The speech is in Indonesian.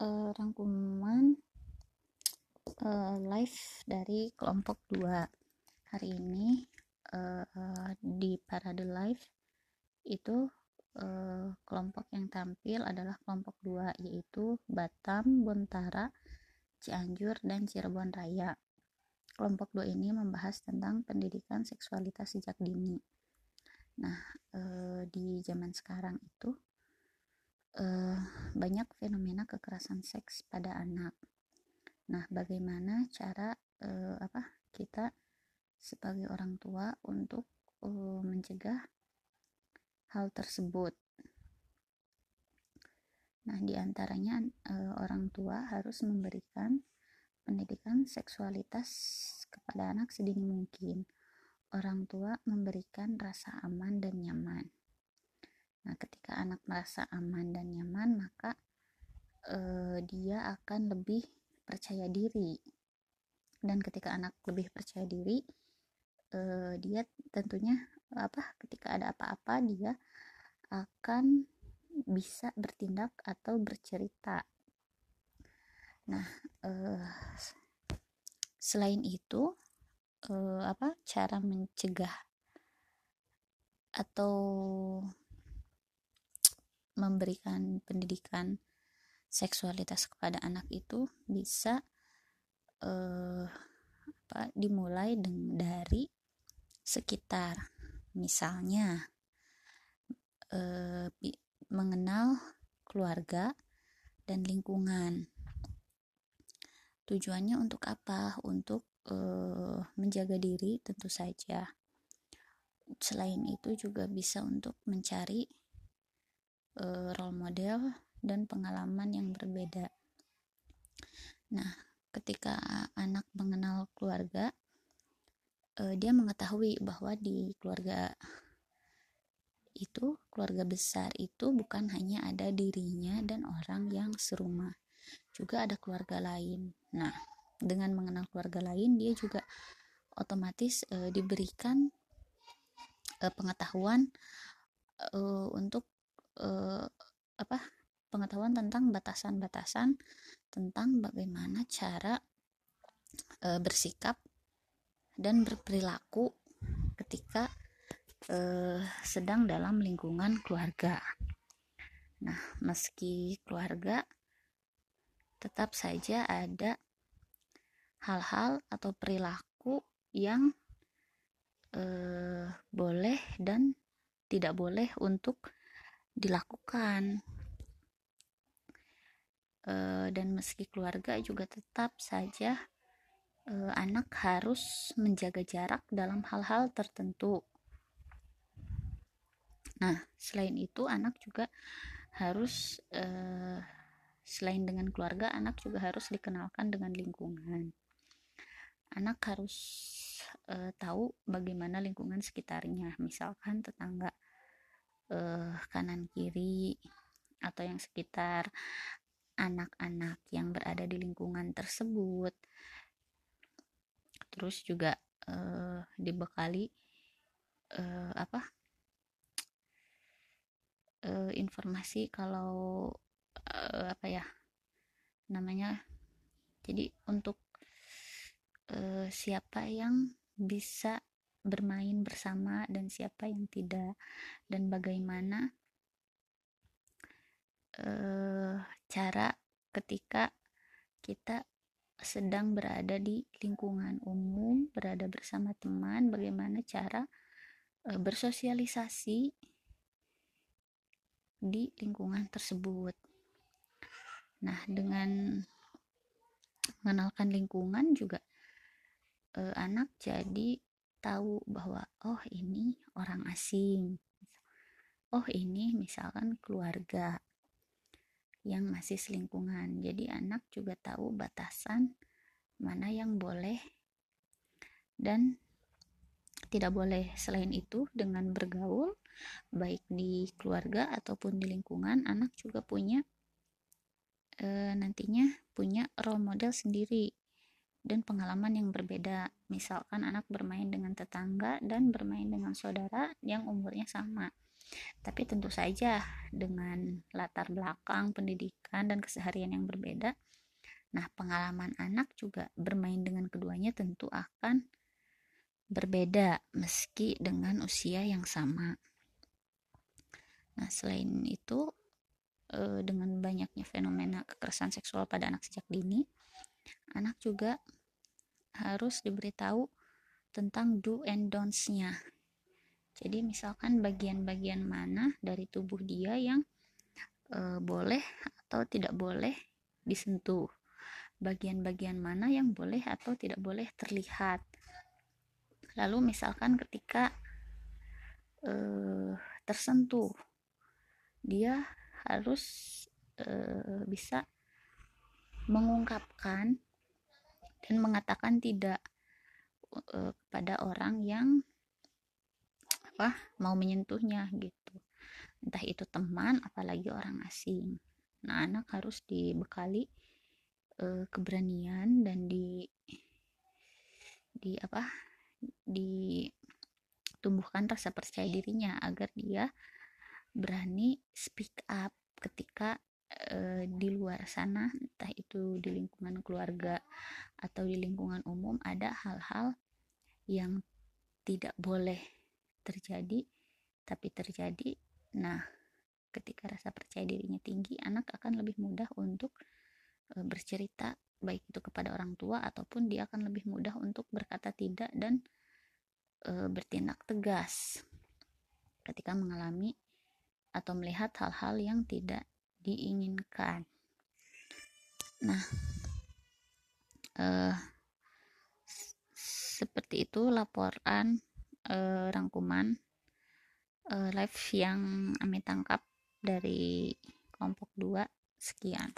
uh, rangkuman uh, live dari kelompok 2 hari ini uh, di parade live itu uh, kelompok yang tampil adalah kelompok 2 yaitu Batam, Bontara, Cianjur, dan Cirebon Raya. Kelompok 2 ini membahas tentang pendidikan seksualitas sejak dini. Nah uh, di zaman sekarang itu uh, banyak fenomena kekerasan seks pada anak. Nah, bagaimana cara uh, apa kita sebagai orang tua untuk uh, mencegah hal tersebut? Nah, di antaranya uh, orang tua harus memberikan pendidikan seksualitas kepada anak sedini mungkin. Orang tua memberikan rasa aman dan nyaman Nah, ketika anak merasa aman dan nyaman, maka eh, dia akan lebih percaya diri. Dan ketika anak lebih percaya diri, eh, dia tentunya apa? Ketika ada apa-apa, dia akan bisa bertindak atau bercerita. Nah, eh, selain itu, eh, apa cara mencegah atau memberikan pendidikan seksualitas kepada anak itu bisa uh, apa dimulai dari sekitar. Misalnya uh, mengenal keluarga dan lingkungan. Tujuannya untuk apa? Untuk uh, menjaga diri tentu saja. Selain itu juga bisa untuk mencari uh, role model dan pengalaman yang berbeda. Nah, ketika anak mengenal keluarga, uh, dia mengetahui bahwa di keluarga itu, keluarga besar itu bukan hanya ada dirinya dan orang yang serumah, juga ada keluarga lain. Nah, dengan mengenal keluarga lain, dia juga otomatis uh, diberikan uh, pengetahuan uh, untuk uh, apa pengetahuan tentang batasan-batasan tentang bagaimana cara uh, bersikap dan berperilaku ketika uh, sedang dalam lingkungan keluarga. Nah, meski keluarga tetap saja ada hal-hal atau perilaku yang uh, boleh dan tidak boleh untuk dilakukan. E, dan meski keluarga juga tetap saja e, anak harus menjaga jarak dalam hal-hal tertentu. Nah selain itu anak juga harus e, selain dengan keluarga anak juga harus dikenalkan dengan lingkungan. Anak harus e, tahu bagaimana lingkungan sekitarnya misalkan tetangga uh, kanan kiri atau yang sekitar anak-anak yang berada di lingkungan tersebut. Terus juga uh, dibekali uh, apa? Uh, informasi kalau uh, apa ya namanya jadi untuk uh, siapa yang bisa bermain bersama dan siapa yang tidak dan bagaimana uh, cara ketika kita sedang berada di lingkungan umum, berada bersama teman, bagaimana cara uh, bersosialisasi di lingkungan tersebut. Nah, dengan mengenalkan lingkungan juga uh, anak jadi tahu bahwa oh ini orang asing. Oh ini misalkan keluarga yang masih selingkungan. Jadi anak juga tahu batasan mana yang boleh dan tidak boleh. Selain itu dengan bergaul baik di keluarga ataupun di lingkungan anak juga punya e, nantinya punya role model sendiri dan pengalaman yang berbeda. Misalkan anak bermain dengan tetangga dan bermain dengan saudara yang umurnya sama. tapi tentu saja dengan latar belakang pendidikan dan keseharian yang berbeda nah pengalaman anak juga bermain dengan keduanya tentu akan berbeda meski dengan usia yang sama nah selain itu eh, dengan banyaknya fenomena kekerasan seksual pada anak sejak dini anak juga harus diberitahu tentang do and don'ts-nya jadi misalkan bagian-bagian mana dari tubuh dia yang e, boleh atau tidak boleh disentuh. Bagian-bagian mana yang boleh atau tidak boleh terlihat. Lalu misalkan ketika e, tersentuh dia harus e, bisa mengungkapkan dan mengatakan tidak e, kepada orang yang apa mau menyentuhnya gitu. Entah itu teman apalagi orang asing. Nah anak harus dibekali uh, keberanian dan di di apa ditumbuhkan rasa percaya dirinya agar dia berani speak up ketika uh, di luar sana entah itu di lingkungan keluarga atau di lingkungan umum ada hal-hal yang tidak boleh terjadi tapi terjadi. Nah ketika rasa percaya dirinya tinggi anak akan lebih mudah untuk e, bercerita baik itu kepada orang tua ataupun dia akan lebih mudah untuk berkata tidak dan e, bertindak tegas ketika mengalami atau melihat hal-hal yang tidak diinginkan. Nah e, seperti itu laporan uh, rangkuman uh, live yang Ami tangkap dari kelompok 2 sekian